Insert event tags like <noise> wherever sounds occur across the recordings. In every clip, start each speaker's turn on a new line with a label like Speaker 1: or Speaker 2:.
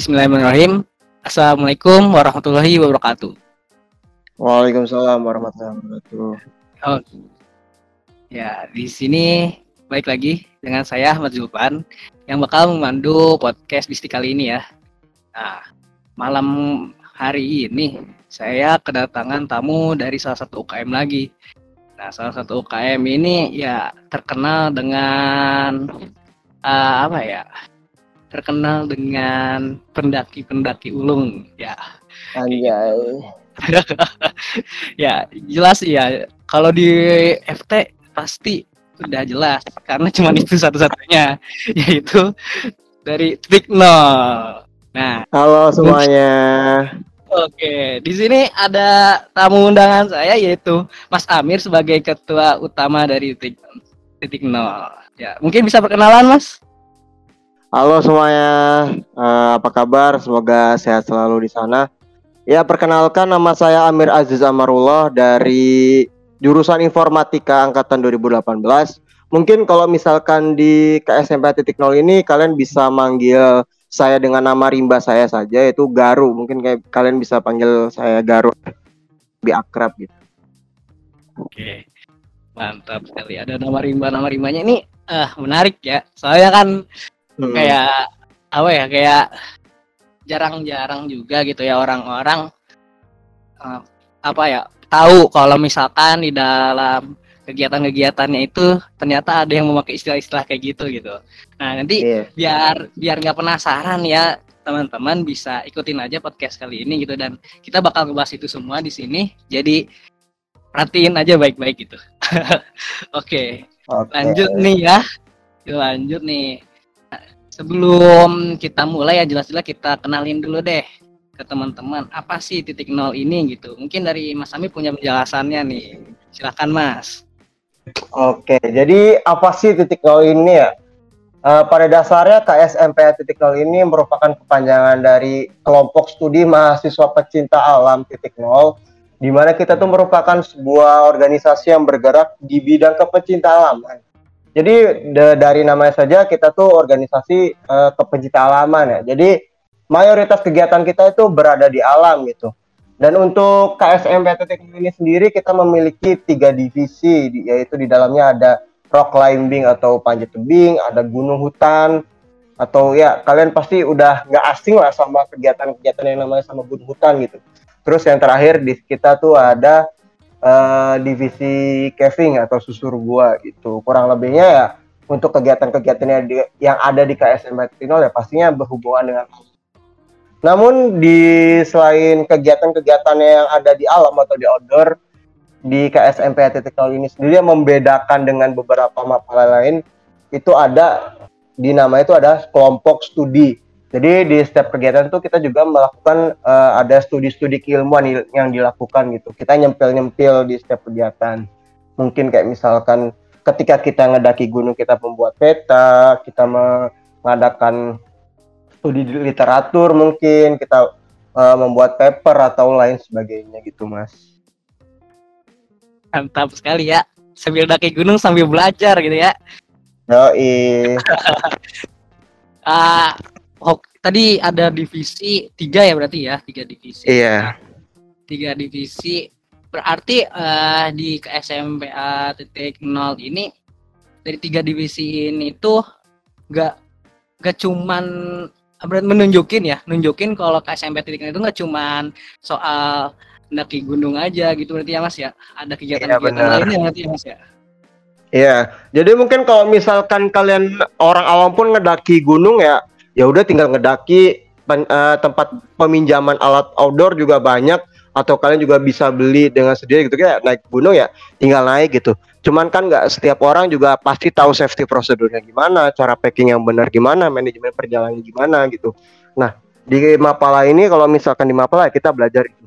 Speaker 1: Bismillahirrahmanirrahim. Assalamualaikum warahmatullahi wabarakatuh.
Speaker 2: Waalaikumsalam warahmatullahi wabarakatuh.
Speaker 1: Oh, ya di sini baik lagi dengan saya Ahmad Zulpan yang bakal memandu podcast Bisti kali ini ya. Nah, malam hari ini saya kedatangan tamu dari salah satu UKM lagi. Nah, salah satu UKM ini ya terkenal dengan uh, apa ya? Terkenal dengan pendaki-pendaki ulung ya.
Speaker 2: Anjay. <laughs>
Speaker 1: ya jelas ya kalau di FT pasti udah jelas karena cuma itu satu-satunya <laughs> yaitu dari titik nol. Nah,
Speaker 2: halo semuanya.
Speaker 1: Oke, di sini ada tamu undangan saya yaitu Mas Amir sebagai ketua utama dari titik, titik nol. Ya, mungkin bisa perkenalan Mas?
Speaker 2: Halo semuanya, uh, apa kabar? Semoga sehat selalu di sana. Ya, perkenalkan nama saya Amir Aziz Amarullah dari jurusan Informatika angkatan 2018. Mungkin kalau misalkan di KSMP titik nol ini kalian bisa manggil saya dengan nama rimba saya saja yaitu Garu. Mungkin kayak kalian bisa panggil saya Garu lebih akrab gitu.
Speaker 1: Oke. Mantap sekali. Ada nama rimba nama rimbanya ini uh, menarik ya. Soalnya kan hmm. kayak apa ya kayak jarang-jarang juga gitu ya orang-orang uh, apa ya tahu kalau misalkan di dalam kegiatan-kegiatannya itu ternyata ada yang memakai istilah-istilah kayak gitu gitu. Nah nanti yeah. biar biar nggak penasaran ya teman-teman bisa ikutin aja podcast kali ini gitu dan kita bakal ngebahas itu semua di sini. Jadi perhatiin aja baik-baik gitu. <laughs> Oke, okay. okay. lanjut nih ya. Lanjut nih sebelum kita mulai ya jelas-jelas kita kenalin dulu deh ke teman-teman apa sih titik nol ini gitu. Mungkin dari Mas Ami punya penjelasannya nih. Silahkan Mas.
Speaker 2: Oke, jadi apa sih titik nol ini ya? Uh, pada dasarnya KSMP titik nol ini merupakan kepanjangan dari kelompok studi mahasiswa pecinta alam titik nol, di mana kita tuh merupakan sebuah organisasi yang bergerak di bidang kepecinta alam. Jadi dari namanya saja kita tuh organisasi uh, kepecinta alaman ya. Jadi mayoritas kegiatan kita itu berada di alam gitu. Dan untuk KSM PTT ini sendiri kita memiliki tiga divisi, yaitu di dalamnya ada rock climbing atau panjat tebing, ada gunung hutan, atau ya kalian pasti udah nggak asing lah sama kegiatan-kegiatan yang namanya sama gunung hutan gitu. Terus yang terakhir di kita tuh ada uh, divisi caving atau susur gua gitu. Kurang lebihnya ya untuk kegiatan-kegiatan yang ada di KSM Trinol ya pastinya berhubungan dengan namun di selain kegiatan-kegiatan yang ada di alam atau di outdoor di KSMP Trinol ini sendiri yang membedakan dengan beberapa mapala lain itu ada di nama itu ada kelompok studi jadi di setiap kegiatan itu kita juga melakukan uh, ada studi-studi keilmuan yang dilakukan gitu. Kita nyempil-nyempil di setiap kegiatan. Mungkin kayak misalkan ketika kita ngedaki gunung kita membuat peta, kita mengadakan studi literatur mungkin, kita uh, membuat paper atau lain sebagainya gitu, Mas.
Speaker 1: Mantap sekali ya. Sambil daki gunung sambil belajar gitu ya.
Speaker 2: Yoi.
Speaker 1: uh, <laughs> oh, tadi ada divisi tiga ya berarti ya? Tiga divisi.
Speaker 2: Iya.
Speaker 1: Tiga divisi. Berarti uh, di KSMPA titik nol ini dari tiga divisi ini tuh nggak nggak cuman berarti menunjukin ya? Nunjukin kalau KSMP titik itu nggak cuman soal mendaki gunung aja gitu berarti ya mas ya? Ada kegiatan-kegiatan iya, lainnya berarti ya mas ya?
Speaker 2: Iya, jadi mungkin kalau misalkan kalian orang awam pun ngedaki gunung ya, ya udah tinggal ngedaki pen, uh, tempat peminjaman alat outdoor juga banyak atau kalian juga bisa beli dengan sendiri gitu kayak naik gunung ya tinggal naik gitu. Cuman kan nggak setiap orang juga pasti tahu safety prosedurnya gimana cara packing yang benar gimana manajemen perjalanan gimana gitu. Nah di Mapala ini kalau misalkan di Mapala kita belajar itu.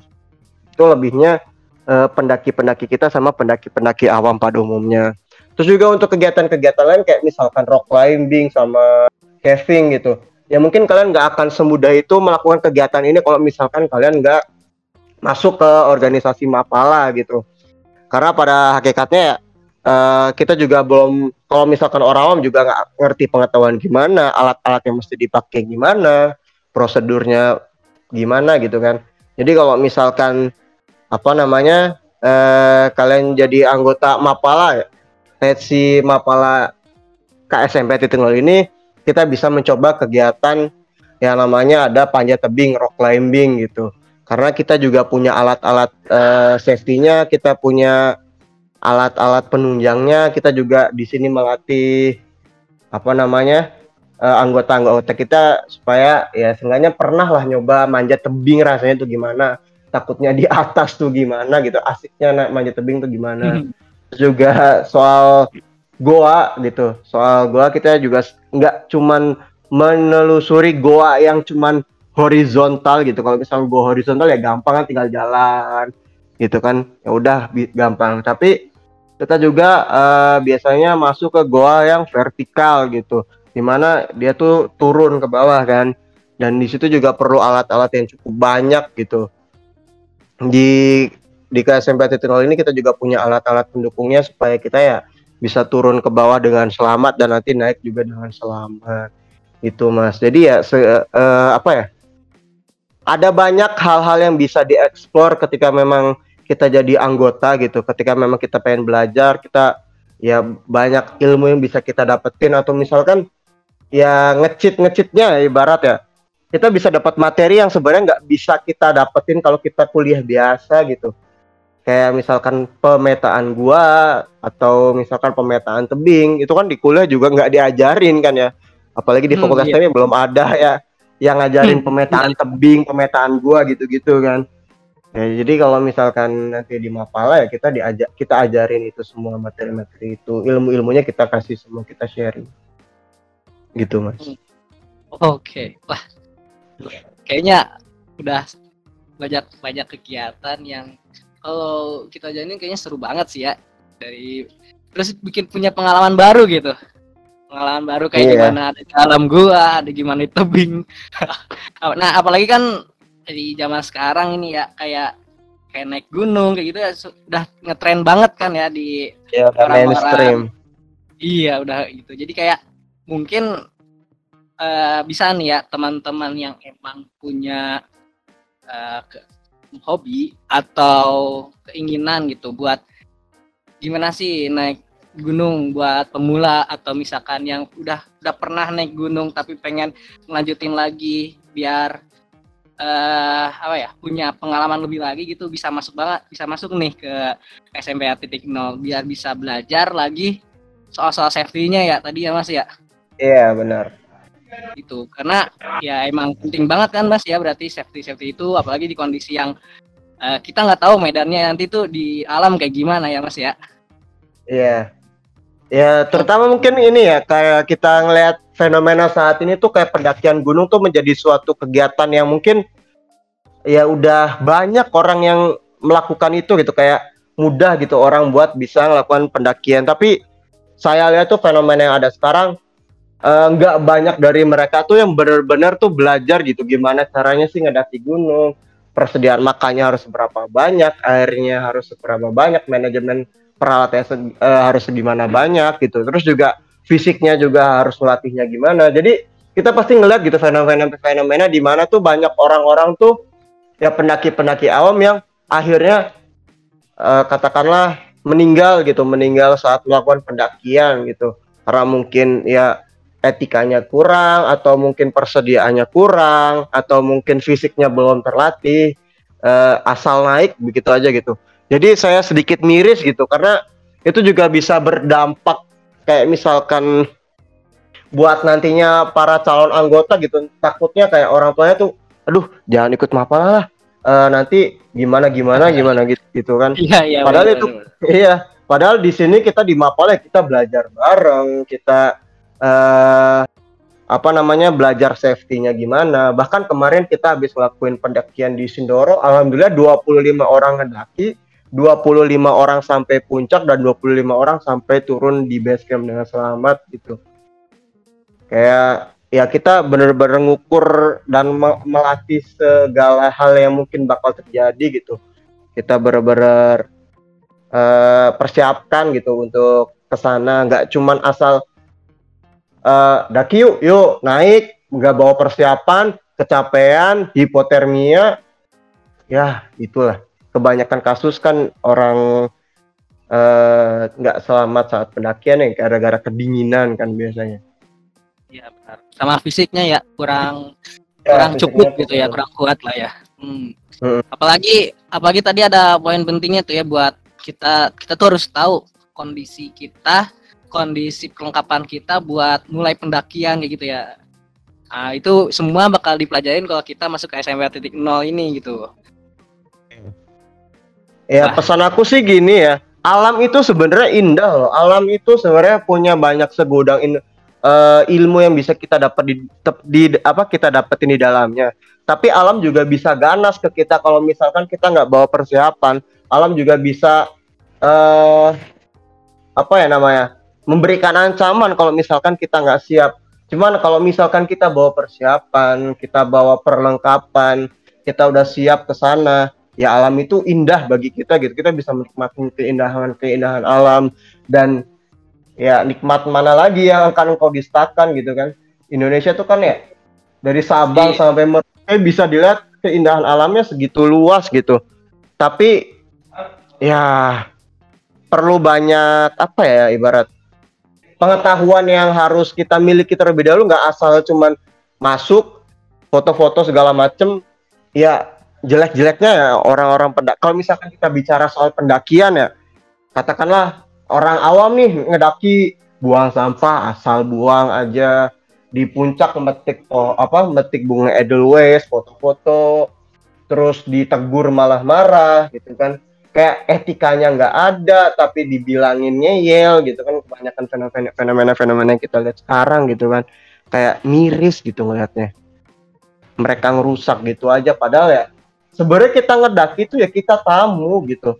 Speaker 2: Itu lebihnya eh, pendaki-pendaki kita sama pendaki-pendaki awam pada umumnya. Terus juga untuk kegiatan-kegiatan lain kayak misalkan rock climbing sama caving gitu ya mungkin kalian nggak akan semudah itu melakukan kegiatan ini kalau misalkan kalian nggak masuk ke organisasi Mapala gitu. Karena pada hakikatnya uh, kita juga belum kalau misalkan orang awam juga nggak ngerti pengetahuan gimana, alat-alat yang mesti dipakai gimana, prosedurnya gimana gitu kan. Jadi kalau misalkan apa namanya eh, kalian jadi anggota Mapala ya, si Mapala KSMP titik ini kita bisa mencoba kegiatan yang namanya ada panjat tebing, rock climbing gitu. Karena kita juga punya alat-alat uh, safety-nya, kita punya alat-alat penunjangnya, kita juga di sini melatih apa namanya uh, anggota-anggota kita supaya ya seenggaknya pernah lah nyoba manjat tebing rasanya tuh gimana takutnya di atas tuh gimana gitu asiknya naik manjat tebing tuh gimana hmm. juga soal goa gitu. Soal goa kita juga nggak cuman menelusuri goa yang cuman horizontal gitu. Kalau misalnya goa horizontal ya gampang kan tinggal jalan gitu kan. Ya udah gampang. Tapi kita juga uh, biasanya masuk ke goa yang vertikal gitu. Di mana dia tuh turun ke bawah kan. Dan di situ juga perlu alat-alat yang cukup banyak gitu. Di di KSMP Titik ini kita juga punya alat-alat pendukungnya supaya kita ya bisa turun ke bawah dengan selamat dan nanti naik juga dengan selamat. Itu mas. Jadi ya se, uh, apa ya? Ada banyak hal-hal yang bisa dieksplor ketika memang kita jadi anggota gitu. Ketika memang kita pengen belajar kita ya banyak ilmu yang bisa kita dapetin. Atau misalkan ya ngecit ngecitnya ibarat ya. Kita bisa dapat materi yang sebenarnya nggak bisa kita dapetin kalau kita kuliah biasa gitu kayak misalkan pemetaan gua atau misalkan pemetaan tebing itu kan di kuliah juga nggak diajarin kan ya apalagi di hmm, fakultas hmm, iya. belum ada ya yang ngajarin hmm, pemetaan iya. tebing pemetaan gua gitu-gitu kan Ya, jadi kalau misalkan nanti di Mapala ya kita diajak kita ajarin itu semua materi-materi itu ilmu-ilmunya kita kasih semua kita sharing gitu mas.
Speaker 1: Oke, okay. wah kayaknya udah banyak banyak kegiatan yang kalau kita jalanin kayaknya seru banget sih ya dari terus bikin punya pengalaman baru gitu pengalaman baru kayak yeah. gimana ada di alam gua ada gimana di tebing <laughs> nah apalagi kan di zaman sekarang ini ya kayak kayak naik gunung kayak gitu ya sudah ngetren banget kan ya di
Speaker 2: ya, mainstream.
Speaker 1: Iya udah gitu. Jadi kayak mungkin uh, bisa nih ya teman-teman yang emang punya uh, ke, hobi atau keinginan gitu buat gimana sih naik gunung buat pemula atau misalkan yang udah udah pernah naik gunung tapi pengen lanjutin lagi biar uh, apa ya punya pengalaman lebih lagi gitu bisa masuk banget bisa masuk nih ke SMP titik nol biar bisa belajar lagi soal-soal safety-nya ya tadi ya Mas ya.
Speaker 2: Iya, benar.
Speaker 1: Itu karena ya emang penting banget kan Mas ya berarti safety safety itu apalagi di kondisi yang uh, kita nggak tahu medannya nanti tuh di alam kayak gimana ya Mas ya.
Speaker 2: Iya. Ya, terutama mungkin ini ya kayak kita ngelihat fenomena saat ini tuh kayak pendakian gunung tuh menjadi suatu kegiatan yang mungkin ya udah banyak orang yang melakukan itu gitu kayak mudah gitu orang buat bisa melakukan pendakian tapi saya lihat tuh fenomena yang ada sekarang nggak uh, banyak dari mereka tuh yang benar-benar tuh belajar gitu. Gimana caranya sih ngedaki gunung? Persediaan makannya harus berapa banyak? Airnya harus seberapa banyak? Manajemen peralatannya se uh, harus gimana banyak gitu. Terus juga fisiknya juga harus melatihnya gimana. Jadi kita pasti ngeliat gitu fenomena-fenomena di mana tuh banyak orang-orang tuh ya pendaki-pendaki awam yang akhirnya uh, katakanlah meninggal gitu, meninggal saat melakukan pendakian gitu. Karena mungkin ya etikanya kurang atau mungkin persediaannya kurang atau mungkin fisiknya belum terlatih uh, asal naik begitu aja gitu. Jadi saya sedikit miris gitu karena itu juga bisa berdampak kayak misalkan buat nantinya para calon anggota gitu takutnya kayak orang tuanya tuh aduh jangan ikut mapal lah uh, nanti gimana gimana gimana gitu gitu kan iya, iya, padahal bener, itu bener. iya padahal di sini kita di mapal ya kita belajar bareng kita uh, apa namanya belajar safety-nya gimana bahkan kemarin kita habis ngelakuin pendakian di Sindoro alhamdulillah 25 orang ngedaki 25 orang sampai puncak dan 25 orang sampai turun di base camp dengan selamat gitu. Kayak ya kita benar-benar ngukur dan melatih segala hal yang mungkin bakal terjadi gitu. Kita benar-benar uh, persiapkan gitu untuk ke sana, nggak cuman asal uh, daki yuk, yuk naik, nggak bawa persiapan, kecapean, hipotermia, ya itulah. Kebanyakan kasus kan orang eh, nggak uh, selamat saat pendakian ya gara-gara kedinginan kan biasanya.
Speaker 1: Iya benar. Sama fisiknya ya kurang ya, kurang cukup gitu ya, kurang kuat lah ya. Hmm. Hmm. Apalagi apalagi tadi ada poin pentingnya tuh ya buat kita kita tuh harus tahu kondisi kita, kondisi kelengkapan kita buat mulai pendakian kayak gitu ya. Nah, itu semua bakal dipelajarin kalau kita masuk ke SMP titik nol ini gitu.
Speaker 2: Ya Wah. pesan aku sih gini ya, alam itu sebenarnya indah loh. Alam itu sebenarnya punya banyak segudang in, uh, ilmu yang bisa kita dapat di, di apa kita dapetin di dalamnya. Tapi alam juga bisa ganas ke kita kalau misalkan kita nggak bawa persiapan. Alam juga bisa uh, apa ya namanya memberikan ancaman kalau misalkan kita nggak siap Cuman kalau misalkan kita bawa persiapan, kita bawa perlengkapan, kita udah siap ke sana, ya alam itu indah bagi kita gitu. Kita bisa menikmati keindahan-keindahan alam dan ya nikmat mana lagi yang akan engkau distakan gitu kan. Indonesia tuh kan ya dari Sabang Di... sampai Merauke bisa dilihat keindahan alamnya segitu luas gitu. Tapi ya perlu banyak apa ya ibarat pengetahuan yang harus kita miliki terlebih dahulu nggak asal cuman masuk foto-foto segala macem ya jelek-jeleknya ya orang-orang pendak kalau misalkan kita bicara soal pendakian ya katakanlah orang awam nih ngedaki buang sampah asal buang aja di puncak metik oh, apa metik bunga edelweiss foto-foto terus ditegur malah marah gitu kan kayak etikanya nggak ada tapi dibilangin ngeyel gitu kan kebanyakan fenomena-fenomena yang kita lihat sekarang gitu kan. Kayak miris gitu ngelihatnya mereka ngerusak gitu aja padahal ya sebenarnya kita ngedaki itu ya kita tamu gitu.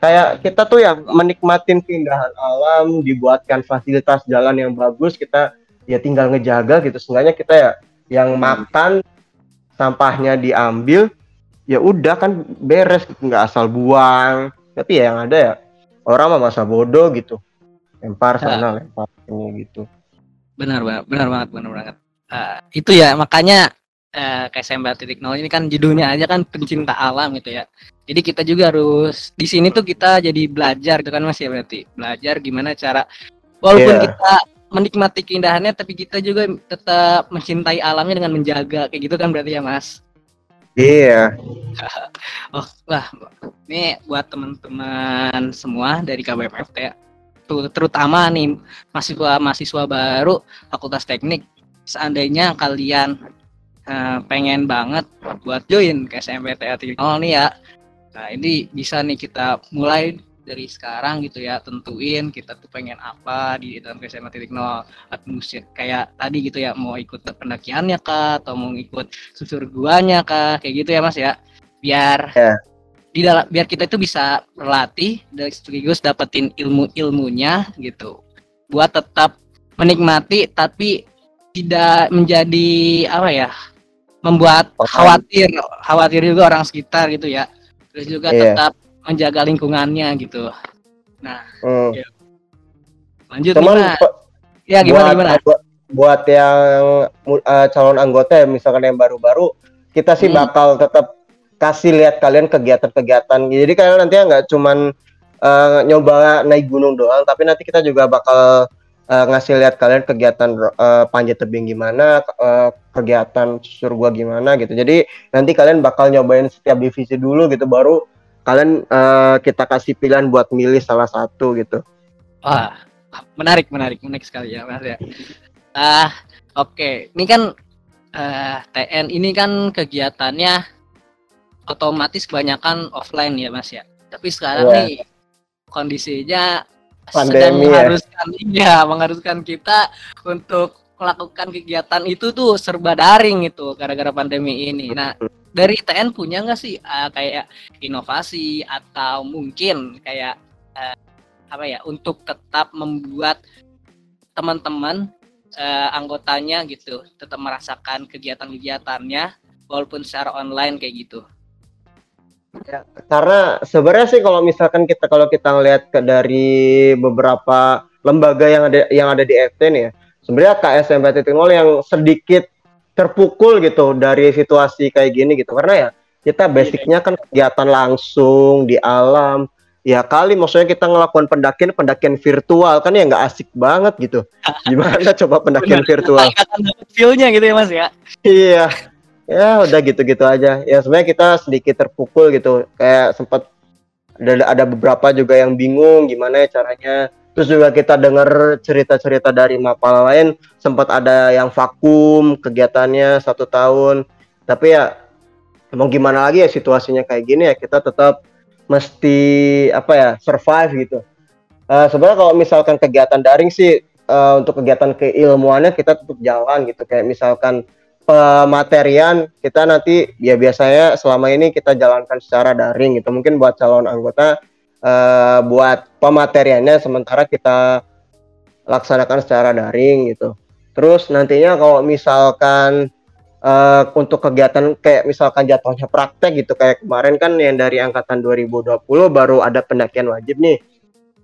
Speaker 2: Kayak kita tuh ya menikmatin keindahan alam dibuatkan fasilitas jalan yang bagus kita ya tinggal ngejaga gitu. Seenggaknya kita ya yang makan sampahnya diambil ya udah kan beres nggak asal buang. Tapi ya yang ada ya orang mah masa bodoh gitu. Lempar ya. sana lempar ini gitu.
Speaker 1: Benar banget benar banget benar banget. Uh, itu ya makanya uh, kayak saya titik nol ini kan judulnya aja kan pencinta alam gitu ya. Jadi kita juga harus di sini tuh kita jadi belajar gitu kan mas ya berarti. Belajar gimana cara walaupun yeah. kita menikmati keindahannya tapi kita juga tetap mencintai alamnya dengan menjaga. Kayak gitu kan berarti ya mas
Speaker 2: Iya. <laughs>
Speaker 1: oh, wah, ini buat teman-teman semua dari KBPFT ya. Terutama nih mahasiswa-mahasiswa baru Fakultas Teknik. Seandainya kalian uh, pengen banget buat join ke SMPTA Oh nih ya. Nah, ini bisa nih kita mulai dari sekarang gitu ya tentuin kita tuh pengen apa di dalam SMA titik nol. Atmosfer kayak tadi gitu ya mau ikut pendakiannya kah atau mau ikut susur guanya kah kayak gitu ya mas ya. Biar yeah. di dalam biar kita itu bisa berlatih dan sekaligus dapetin ilmu ilmunya gitu. Buat tetap menikmati tapi tidak menjadi apa ya membuat khawatir khawatir juga orang sekitar gitu ya. Terus juga yeah. tetap menjaga lingkungannya gitu. Nah, hmm. ya. lanjut Cuman, gimana?
Speaker 2: Ya gimana buat, gimana? Buat, buat yang uh, calon anggota ya misalkan yang baru-baru, kita sih hmm. bakal tetap kasih lihat kalian kegiatan-kegiatan. Jadi kalian nanti nggak cuman uh, nyoba naik gunung doang, tapi nanti kita juga bakal uh, ngasih lihat kalian kegiatan uh, panjat tebing gimana, uh, kegiatan susur gua gimana gitu. Jadi nanti kalian bakal nyobain setiap divisi dulu gitu, baru kalian uh, kita kasih pilihan buat milih salah satu gitu.
Speaker 1: Wah, menarik, menarik, menarik sekali ya Mas ya. Ah, oke. Okay. Ini kan uh, eh, TN ini kan kegiatannya otomatis kebanyakan offline ya Mas ya. Tapi sekarang yeah. nih kondisinya Pandemi sedang ya. mengharuskan ya. mengharuskan kita untuk melakukan kegiatan itu tuh serba daring itu gara-gara pandemi ini. Nah, dari TN punya nggak sih uh, kayak inovasi atau mungkin kayak uh, apa ya untuk tetap membuat teman-teman uh, anggotanya gitu tetap merasakan kegiatan-kegiatannya walaupun secara online kayak gitu.
Speaker 2: Ya, karena sebenarnya sih kalau misalkan kita kalau kita ngelihat dari beberapa lembaga yang ada yang ada di FT nih ya, sebenarnya KSMP 0 yang sedikit terpukul gitu dari situasi kayak gini gitu. Karena ya kita iya, basicnya kan kegiatan langsung di alam. Ya kali maksudnya kita ngelakukan pendakian pendakian virtual kan ya nggak asik banget gitu. <laughs> Gimana coba pendakian virtual?
Speaker 1: Feelnya gitu ya mas ya?
Speaker 2: Iya. Ya udah gitu-gitu aja. Ya sebenarnya kita sedikit terpukul gitu. Kayak sempat ada ada beberapa juga yang bingung gimana ya caranya terus juga kita dengar cerita-cerita dari mapal lain. Sempat ada yang vakum kegiatannya satu tahun. Tapi ya mau gimana lagi ya situasinya kayak gini ya kita tetap mesti apa ya survive gitu. Uh, sebenarnya kalau misalkan kegiatan daring sih uh, untuk kegiatan keilmuannya kita tetap jalan gitu. Kayak misalkan pematerian kita nanti ya biasanya selama ini kita jalankan secara daring gitu. Mungkin buat calon anggota uh, buat pemateriannya sementara kita laksanakan secara daring gitu terus nantinya kalau misalkan uh, untuk kegiatan kayak misalkan jatuhnya praktek gitu kayak kemarin kan yang dari angkatan 2020 baru ada pendakian wajib nih.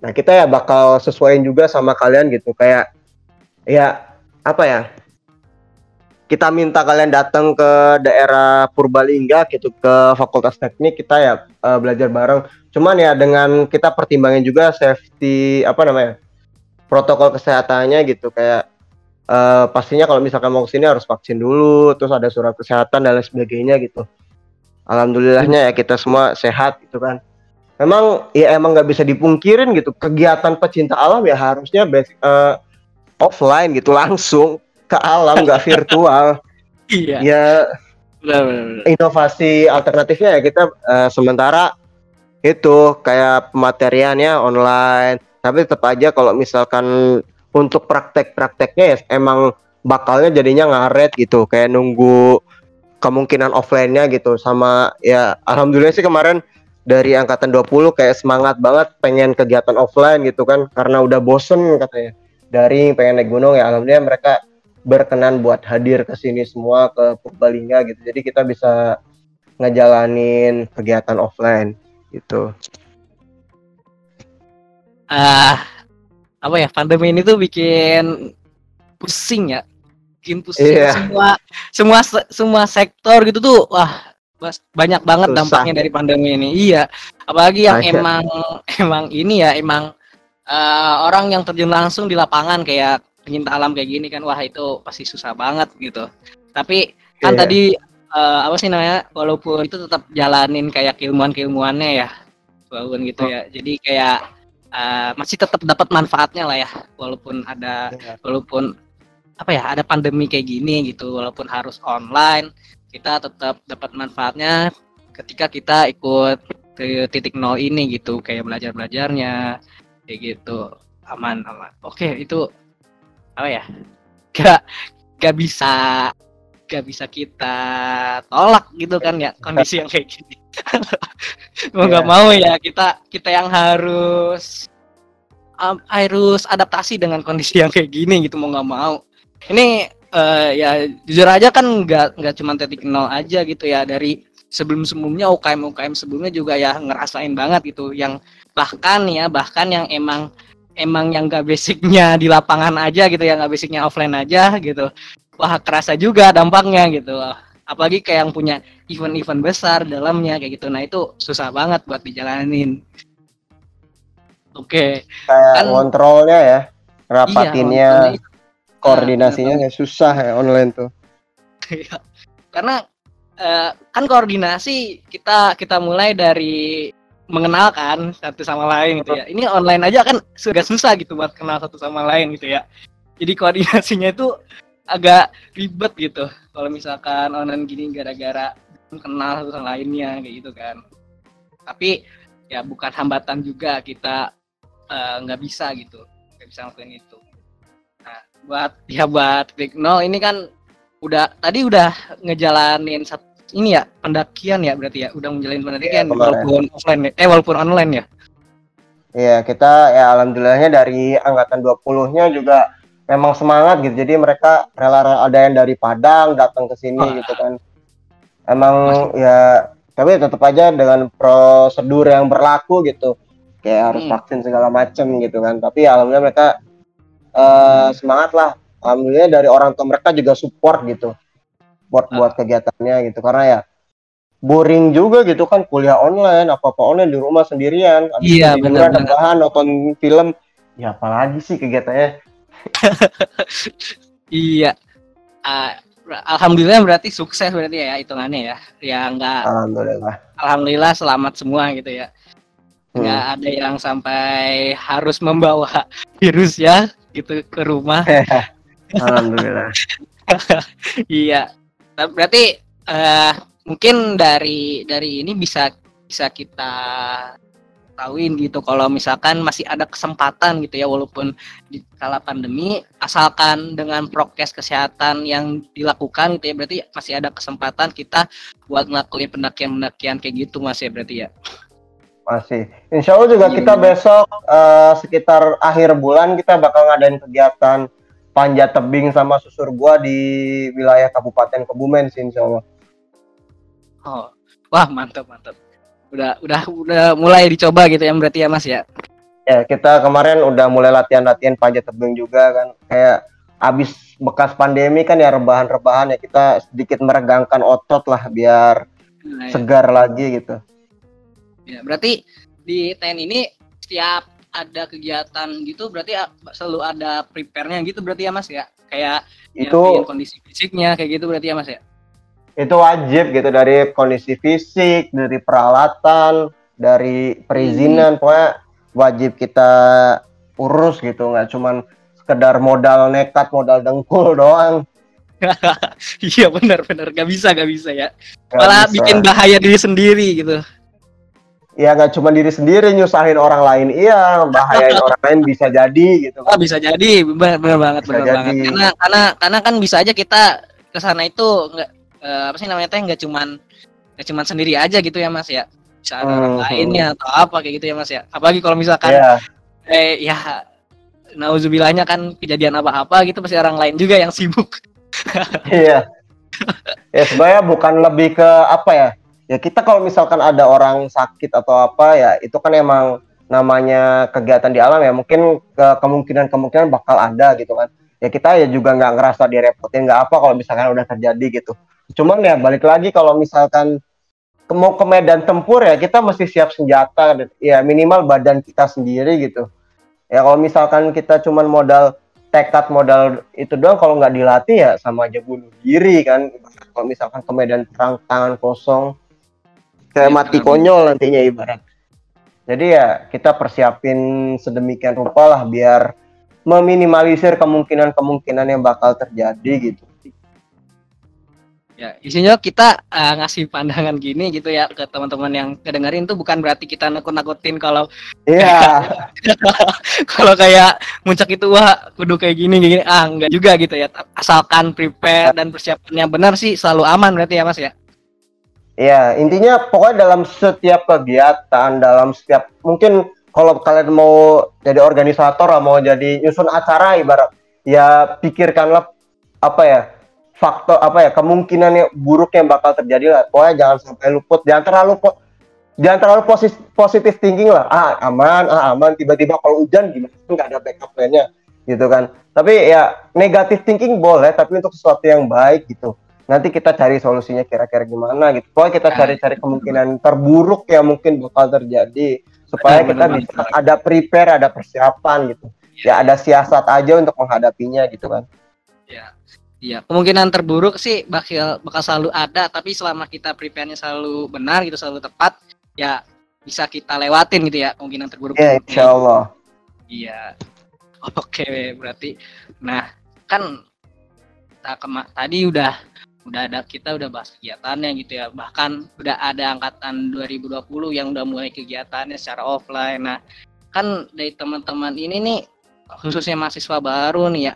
Speaker 2: Nah, kita ya bakal sesuaiin juga sama kalian gitu kayak ya apa ya? Kita minta kalian datang ke daerah Purbalingga gitu ke Fakultas Teknik kita ya uh, belajar bareng. Cuman ya dengan kita pertimbangin juga safety apa namanya? protokol kesehatannya gitu kayak uh, pastinya kalau misalkan mau ke sini harus vaksin dulu, terus ada surat kesehatan dan lain sebagainya gitu. Alhamdulillahnya ya kita semua sehat gitu kan. Memang ya emang nggak bisa dipungkirin gitu kegiatan pecinta alam ya harusnya basic, uh, offline gitu langsung ke alam nggak <laughs> virtual.
Speaker 1: Iya.
Speaker 2: Ya inovasi alternatifnya ya kita uh, sementara itu kayak pemateriannya online. Tapi tetap aja kalau misalkan untuk praktek-prakteknya ya emang bakalnya jadinya ngaret gitu. Kayak nunggu kemungkinan offline-nya gitu. Sama ya alhamdulillah sih kemarin dari angkatan 20 kayak semangat banget pengen kegiatan offline gitu kan. Karena udah bosen katanya. Dari pengen naik gunung ya. Alhamdulillah mereka berkenan buat hadir ke sini semua ke Purbalingga gitu. Jadi kita bisa ngejalanin kegiatan offline gitu
Speaker 1: ah uh, apa ya pandemi ini tuh bikin pusing ya bikin pusing yeah. semua semua semua sektor gitu tuh wah banyak banget Susah. dampaknya dari pandemi ini iya apalagi yang Ayo. emang <laughs> emang ini ya emang uh, orang yang terjun langsung di lapangan kayak pencinta alam kayak gini kan wah itu pasti susah banget gitu tapi kan yeah. tadi uh, apa sih namanya walaupun itu tetap jalanin kayak keilmuan keilmuannya ya walaupun gitu oh. ya jadi kayak uh, masih tetap dapat manfaatnya lah ya walaupun ada ya. walaupun apa ya ada pandemi kayak gini gitu walaupun harus online kita tetap dapat manfaatnya ketika kita ikut ke titik nol ini gitu kayak belajar belajarnya kayak gitu aman aman oke itu apa ya <laughs> gak gak bisa gak bisa kita tolak gitu kan ya? Kondisi yang kayak gini. <laughs> Mau nggak yeah. mau ya kita kita yang harus um, harus adaptasi dengan kondisi yang kayak gini gitu mau nggak mau. Ini uh, ya jujur aja kan nggak nggak cuma titik nol aja gitu ya dari sebelum sebelumnya UKM UKM sebelumnya juga ya ngerasain banget gitu yang bahkan ya bahkan yang emang emang yang gak basicnya di lapangan aja gitu ya nggak basicnya offline aja gitu wah kerasa juga dampaknya gitu. Apalagi kayak yang punya event-event besar dalamnya kayak gitu. Nah itu susah banget buat dijalanin. Oke. Okay.
Speaker 2: kayak kan, kontrolnya ya rapatinnya iya, koordinasinya nah, susah ya online tuh. <laughs>
Speaker 1: Iya. karena uh, kan koordinasi kita kita mulai dari mengenalkan satu sama lain gitu ya. Ini online aja kan sudah susah gitu buat kenal satu sama lain gitu ya. Jadi koordinasinya itu agak ribet gitu. Kalau misalkan online gini gara-gara kenal satu sama lainnya kayak gitu kan. Tapi ya bukan hambatan juga kita eh, nggak uh, bisa gitu. Nggak bisa ngelakuin itu. Nah buat <laughs> ya buat Big No ini kan udah tadi udah ngejalanin satu ini ya pendakian ya berarti ya? Udah menjalin pendakian ya, walaupun offline eh walaupun online ya?
Speaker 2: Iya, kita ya alhamdulillahnya dari angkatan 20-nya juga memang semangat gitu. Jadi mereka rela ada yang dari Padang datang ke sini oh. gitu kan. Emang Mas... ya tapi tetap aja dengan prosedur yang berlaku gitu. Kayak harus hmm. vaksin segala macem gitu kan. Tapi ya, alhamdulillah mereka uh, semangat lah. Alhamdulillah dari orang tua mereka juga support gitu. Buat uh. buat kegiatannya gitu. Karena ya boring juga gitu kan. Kuliah online apa apa online di rumah sendirian.
Speaker 1: Iya benar
Speaker 2: bahan nonton film. Ya apalagi sih kegiatannya <laughs>
Speaker 1: iya. Uh, alhamdulillah berarti sukses berarti ya hitungannya ya. Ya enggak
Speaker 2: alhamdulillah.
Speaker 1: Alhamdulillah selamat semua gitu ya. Nggak hmm. ada yang sampai harus membawa <laughs> virus ya gitu ke rumah. <laughs>
Speaker 2: Alhamdulillah.
Speaker 1: Iya. Berarti uh, mungkin dari dari ini bisa bisa kita tahuin gitu. Kalau misalkan masih ada kesempatan gitu ya walaupun di kala pandemi asalkan dengan prokes kesehatan yang dilakukan gitu ya berarti masih ada kesempatan kita buat ngelakuin pendakian-pendakian kayak gitu mas ya berarti ya?
Speaker 2: Masih. Insya Allah juga iya, kita iya. besok uh, sekitar akhir bulan kita bakal ngadain kegiatan panjat tebing sama susur gua di wilayah Kabupaten Kebumen sih insya Allah.
Speaker 1: Oh. Wah mantap mantap udah udah udah mulai dicoba gitu ya berarti ya Mas ya.
Speaker 2: Ya, kita kemarin udah mulai latihan-latihan panjat tebing juga kan. Kayak abis bekas pandemi kan ya rebahan-rebahan ya kita sedikit meregangkan otot lah biar nah, ya. segar lagi gitu.
Speaker 1: Ya, berarti di TN ini setiap ada kegiatan gitu berarti selalu ada prepare-nya gitu berarti ya Mas ya. Kayak
Speaker 2: itu
Speaker 1: kondisi fisiknya kayak gitu berarti ya Mas ya
Speaker 2: itu wajib gitu dari kondisi fisik, dari peralatan, dari perizinan, hmm. pokoknya wajib kita urus gitu, nggak cuman sekedar modal nekat, modal dengkul <laughs> doang. <laughs>
Speaker 1: iya benar-benar gak bisa gak bisa ya, gak malah bisa. bikin bahaya diri sendiri gitu.
Speaker 2: Ya nggak cuma diri sendiri nyusahin orang lain, iya bahayain <laughs> orang lain bisa jadi gitu.
Speaker 1: Oh, bisa jadi, benar, benar banget, benar banget. Karena karena karena kan bisa aja kita ke sana itu nggak uh, apa sih namanya teh nggak cuman nggak cuman sendiri aja gitu ya mas ya. Bisa ada hmm. orang lainnya atau apa kayak gitu ya mas ya. Apalagi kalau misalkan yeah. eh ya nauzubillahnya kan kejadian apa-apa gitu pasti orang lain juga yang sibuk. <laughs>
Speaker 2: Iya. Ya sebenarnya bukan lebih ke apa ya? Ya kita kalau misalkan ada orang sakit atau apa ya itu kan emang namanya kegiatan di alam ya. Mungkin ke kemungkinan kemungkinan bakal ada gitu kan. Ya kita ya juga nggak ngerasa direpotin nggak apa kalau misalkan udah terjadi gitu Cuman ya balik lagi kalau misalkan ke, mau ke medan tempur ya kita mesti siap senjata ya minimal badan kita sendiri gitu. Ya kalau misalkan kita cuman modal tekad modal itu doang kalau nggak dilatih ya sama aja bunuh diri kan. Kalau misalkan ke medan perang tangan kosong kayak ya, mati konyol nantinya ibarat. Jadi ya kita persiapin sedemikian rupa lah biar meminimalisir kemungkinan-kemungkinan yang bakal terjadi gitu
Speaker 1: ya isinya kita uh, ngasih pandangan gini gitu ya ke teman-teman yang kedengerin tuh bukan berarti kita nakut-nakutin kalau
Speaker 2: iya. <laughs>
Speaker 1: kalau kayak muncak itu wah kudu kayak gini gini. Ah enggak juga gitu ya. Asalkan prepare dan persiapannya benar sih selalu aman berarti ya mas ya?
Speaker 2: Iya, intinya pokoknya dalam setiap kegiatan, dalam setiap mungkin kalau kalian mau jadi organisator, mau jadi nyusun acara ibarat, ya pikirkanlah apa ya faktor apa ya kemungkinan yang buruk yang bakal terjadi lah. Pokoknya jangan sampai luput jangan terlalu po jangan terlalu positif positif thinking lah. Ah aman ah aman. Tiba-tiba kalau hujan gimana? Nggak ada backup plan-nya gitu kan. Tapi ya negatif thinking boleh tapi untuk sesuatu yang baik gitu. Nanti kita cari solusinya kira-kira gimana gitu. Pokoknya kita cari-cari kemungkinan terburuk yang mungkin bakal terjadi supaya kita bisa ada prepare ada persiapan gitu. Ya ada siasat aja untuk menghadapinya gitu kan.
Speaker 1: Ya Iya, kemungkinan terburuk sih bakal bakal selalu ada, tapi selama kita prepare-nya selalu benar gitu, selalu tepat, ya bisa kita lewatin gitu ya kemungkinan terburuk.
Speaker 2: Iya, insya Allah.
Speaker 1: Iya. Oke, berarti, nah kan kita kema tadi udah udah ada kita udah bahas kegiatannya gitu ya, bahkan udah ada angkatan 2020 yang udah mulai kegiatannya secara offline. Nah, kan dari teman-teman ini nih khususnya mahasiswa baru nih ya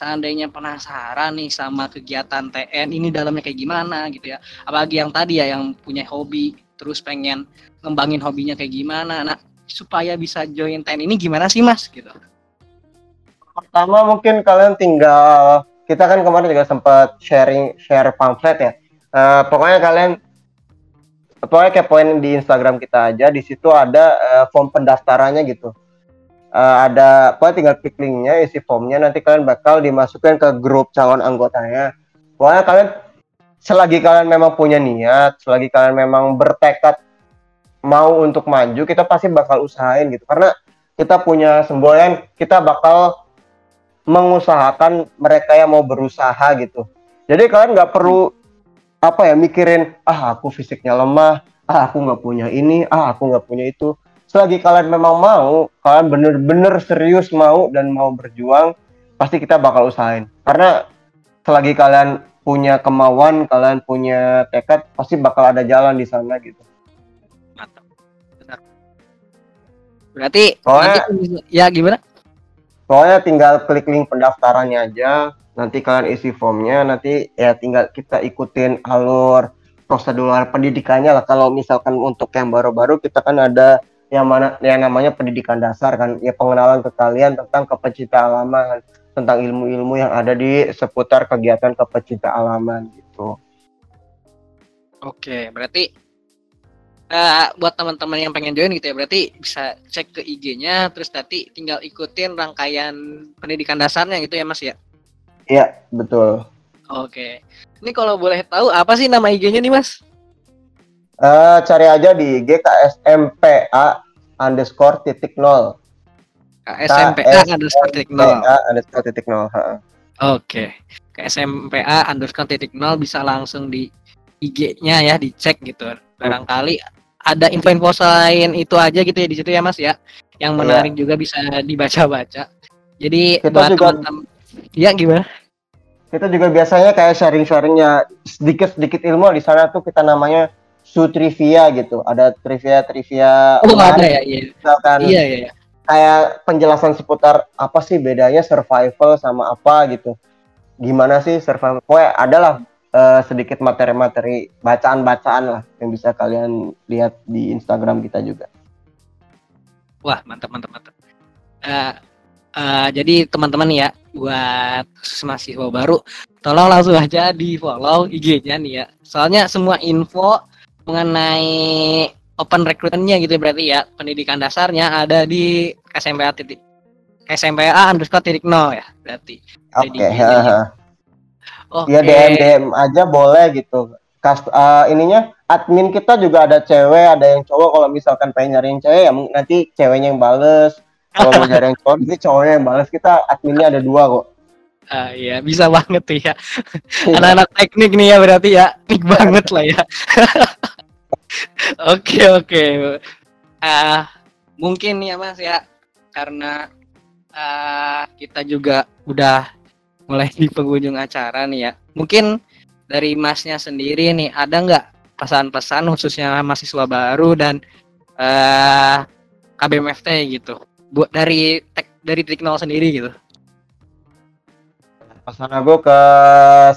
Speaker 1: seandainya penasaran nih sama kegiatan TN ini dalamnya kayak gimana gitu ya. Apalagi yang tadi ya yang punya hobi terus pengen ngembangin hobinya kayak gimana. Nah supaya bisa join TN ini gimana sih mas? Gitu.
Speaker 2: Pertama mungkin kalian tinggal kita kan kemarin juga sempat sharing share pamflet ya. Uh, pokoknya kalian pokoknya kayak poin di Instagram kita aja. Di situ ada uh, form pendaftarannya gitu uh, ada apa tinggal klik linknya isi formnya nanti kalian bakal dimasukkan ke grup calon anggotanya pokoknya kalian selagi kalian memang punya niat, selagi kalian memang bertekad mau untuk maju, kita pasti bakal usahain gitu. Karena kita punya semboyan, kita bakal mengusahakan mereka yang mau berusaha gitu. Jadi kalian nggak perlu apa ya mikirin ah aku fisiknya lemah, ah aku nggak punya ini, ah aku nggak punya itu. Selagi kalian memang mau, kalian bener-bener serius mau dan mau berjuang, pasti kita bakal usahain. Karena selagi kalian punya kemauan, kalian punya tekad, pasti bakal ada jalan di sana gitu.
Speaker 1: Mantap. Benar. Berarti Soalnya, nanti, ya gimana?
Speaker 2: Soalnya tinggal klik link pendaftarannya aja, nanti kalian isi formnya, nanti ya tinggal kita ikutin alur prosedur pendidikannya lah. Kalau misalkan untuk yang baru-baru kita kan ada yang mana yang namanya pendidikan dasar kan, ya pengenalan ke kalian tentang kepecinta alaman tentang ilmu-ilmu yang ada di seputar kegiatan kepecinta alaman gitu.
Speaker 1: Oke, berarti uh, buat teman-teman yang pengen join gitu ya, berarti bisa cek ke IG-nya, terus nanti tinggal ikutin rangkaian pendidikan dasarnya gitu ya Mas ya?
Speaker 2: Iya, betul.
Speaker 1: Oke. Ini kalau boleh tahu apa sih nama IG-nya nih Mas?
Speaker 2: Uh, cari aja di IG KSMPA underscore titik nol.
Speaker 1: KSMPA underscore titik nol.
Speaker 2: underscore titik nol.
Speaker 1: Oke. KSMPA underscore titik nol bisa langsung di IG-nya ya dicek gitu. Barangkali ada info-info selain itu aja gitu ya di situ ya Mas ya. Yang iya. menarik yeah. juga bisa dibaca-baca. Jadi kita buat juga, teman-teman ya gimana?
Speaker 2: Kita juga biasanya kayak sharing-sharingnya sedikit-sedikit ilmu di sana tuh kita namanya su trivia gitu. Ada trivia-trivia.
Speaker 1: Oh, ada ya, iya.
Speaker 2: Misalkan iya, iya, iya kayak penjelasan seputar apa sih bedanya survival sama apa gitu. Gimana sih survival? Pokoknya adalah uh, sedikit materi-materi bacaan-bacaan lah yang bisa kalian lihat di Instagram kita juga.
Speaker 1: Wah, mantap mantap mantap. Uh, uh, jadi teman-teman ya buat mahasiswa baru tolong langsung aja di follow IG-nya nih ya. Soalnya semua info mengenai open recruitmentnya gitu berarti ya pendidikan dasarnya ada di SMPA titik SMPA underscore titik nol ya berarti.
Speaker 2: Oke. Okay. <laughs> Oke. Ya DM DM aja boleh gitu. Kas uh, ininya admin kita juga ada cewek, ada yang cowok. Kalau misalkan pengen nyari yang cewek ya nanti ceweknya yang bales. Kalau mau nyari yang cowok, nanti cowoknya yang bales. Kita adminnya ada dua kok.
Speaker 1: Ah iya, bisa banget tuh ya. Anak-anak teknik nih ya berarti ya. Nik <laughs> banget lah ya. <laughs> Oke oke. Uh, mungkin ya Mas ya karena uh, kita juga udah mulai di pengunjung acara nih ya. Mungkin dari Masnya sendiri nih ada nggak pesan-pesan khususnya mahasiswa baru dan uh, eh, KBMFT gitu buat dari tek dari titik nol sendiri gitu.
Speaker 2: Pesan aku ke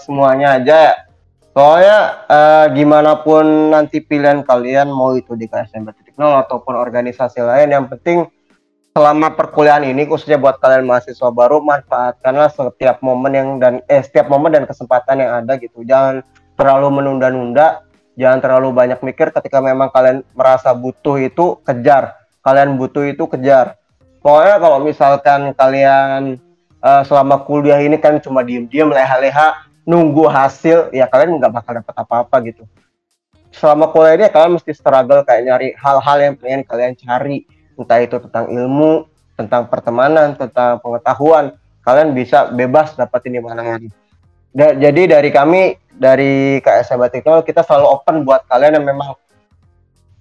Speaker 2: semuanya aja ya Soalnya uh, gimana pun nanti pilihan kalian mau itu di KSM Nol ataupun organisasi lain yang penting selama perkuliahan ini khususnya buat kalian mahasiswa baru manfaatkanlah setiap momen yang dan eh setiap momen dan kesempatan yang ada gitu. Jangan terlalu menunda-nunda, jangan terlalu banyak mikir ketika memang kalian merasa butuh itu kejar. Kalian butuh itu kejar. Pokoknya kalau misalkan kalian uh, selama kuliah ini kan cuma diem-diem leha-leha nunggu hasil ya kalian nggak bakal dapat apa-apa gitu. Selama kuliah ini kalian mesti struggle kayak nyari hal-hal yang pengen kalian cari. Entah itu tentang ilmu tentang pertemanan tentang pengetahuan. Kalian bisa bebas dapetin di mana-mana jadi dari kami dari KSM Batikno kita selalu open buat kalian yang memang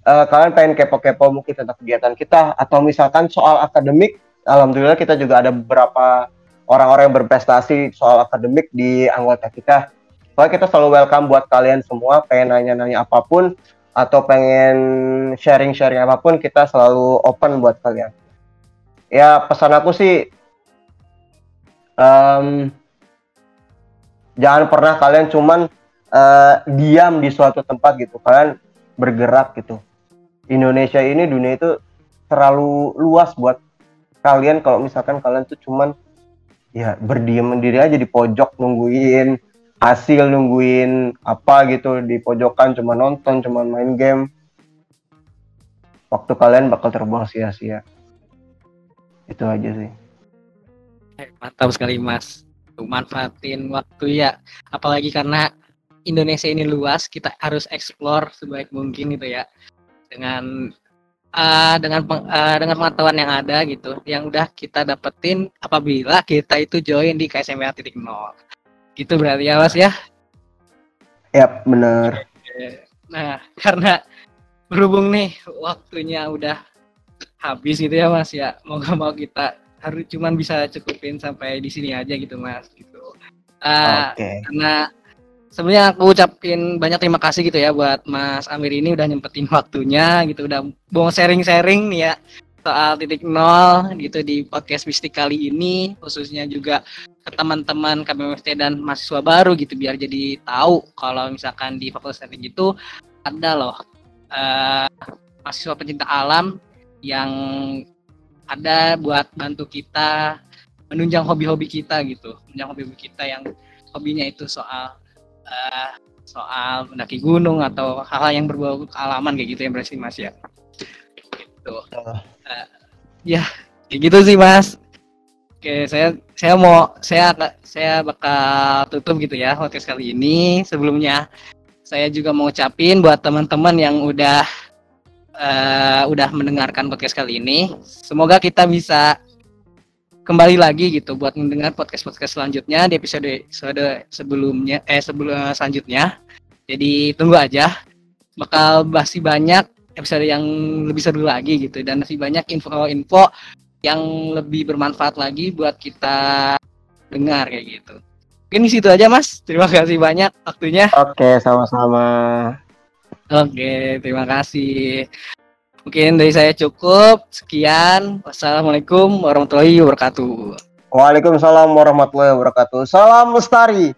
Speaker 2: uh, kalian pengen kepo-kepo mungkin tentang kegiatan kita. Atau misalkan soal akademik alhamdulillah kita juga ada beberapa orang-orang yang berprestasi soal akademik di anggota kita. Soalnya kita selalu welcome buat kalian semua, pengen nanya-nanya apa pun atau pengen sharing-sharing apa pun, kita selalu open buat kalian. Ya pesan aku sih, um, jangan pernah kalian cuman uh, diam di suatu tempat gitu, kalian bergerak gitu. Indonesia ini dunia itu terlalu luas buat kalian kalau misalkan kalian tuh cuman ya berdiam diri aja di pojok nungguin hasil nungguin apa gitu di pojokan cuma nonton cuma main game. Waktu kalian bakal terbuang sia-sia. Itu aja sih.
Speaker 1: Eh, mantap sekali mas. Manfaatin waktu ya. Apalagi karena Indonesia ini luas, kita harus explore sebaik mungkin gitu ya. Dengan uh, dengan peng, uh, dengan pengetahuan yang ada gitu, yang udah kita dapetin apabila kita itu join di KSMA titik nol. Gitu berarti ya Mas ya?
Speaker 2: Yap, bener.
Speaker 1: Nah, <laughs> karena berhubung nih waktunya udah habis gitu ya Mas ya, mau gak mau kita harus cuman bisa cukupin sampai di sini aja gitu Mas gitu. Uh, okay. Karena sebenarnya aku ucapin banyak terima kasih gitu ya buat Mas Amir ini udah nyempetin waktunya gitu udah mau sharing-sharing nih ya soal titik nol gitu di podcast mistik kali ini khususnya juga ke teman-teman KBMFT dan mahasiswa baru gitu biar jadi tahu kalau misalkan di fakultas teknik itu ada loh uh, mahasiswa pencinta alam yang ada buat bantu kita menunjang hobi-hobi kita gitu menunjang hobi-hobi kita yang hobinya itu soal uh, soal mendaki gunung atau hal-hal yang berbau kealaman kayak gitu ya berarti mas ya. Gitu. Uh, ya kayak gitu sih mas. Oke saya saya mau saya saya bakal tutup gitu ya podcast kali ini. Sebelumnya saya juga mau ucapin buat teman-teman yang udah uh, udah mendengarkan podcast kali ini. Semoga kita bisa kembali lagi gitu buat mendengar podcast-podcast selanjutnya di episode episode sebelumnya eh sebelum selanjutnya. Jadi tunggu aja. Bakal masih banyak episode yang lebih seru lagi gitu dan masih banyak info-info yang lebih bermanfaat lagi buat kita dengar kayak gitu. Mungkin situ aja Mas. Terima kasih banyak waktunya.
Speaker 2: Oke, sama-sama.
Speaker 1: Oke, terima kasih. Mungkin dari saya cukup. Sekian. Wassalamualaikum warahmatullahi wabarakatuh.
Speaker 2: Waalaikumsalam warahmatullahi wabarakatuh. Salam lestari.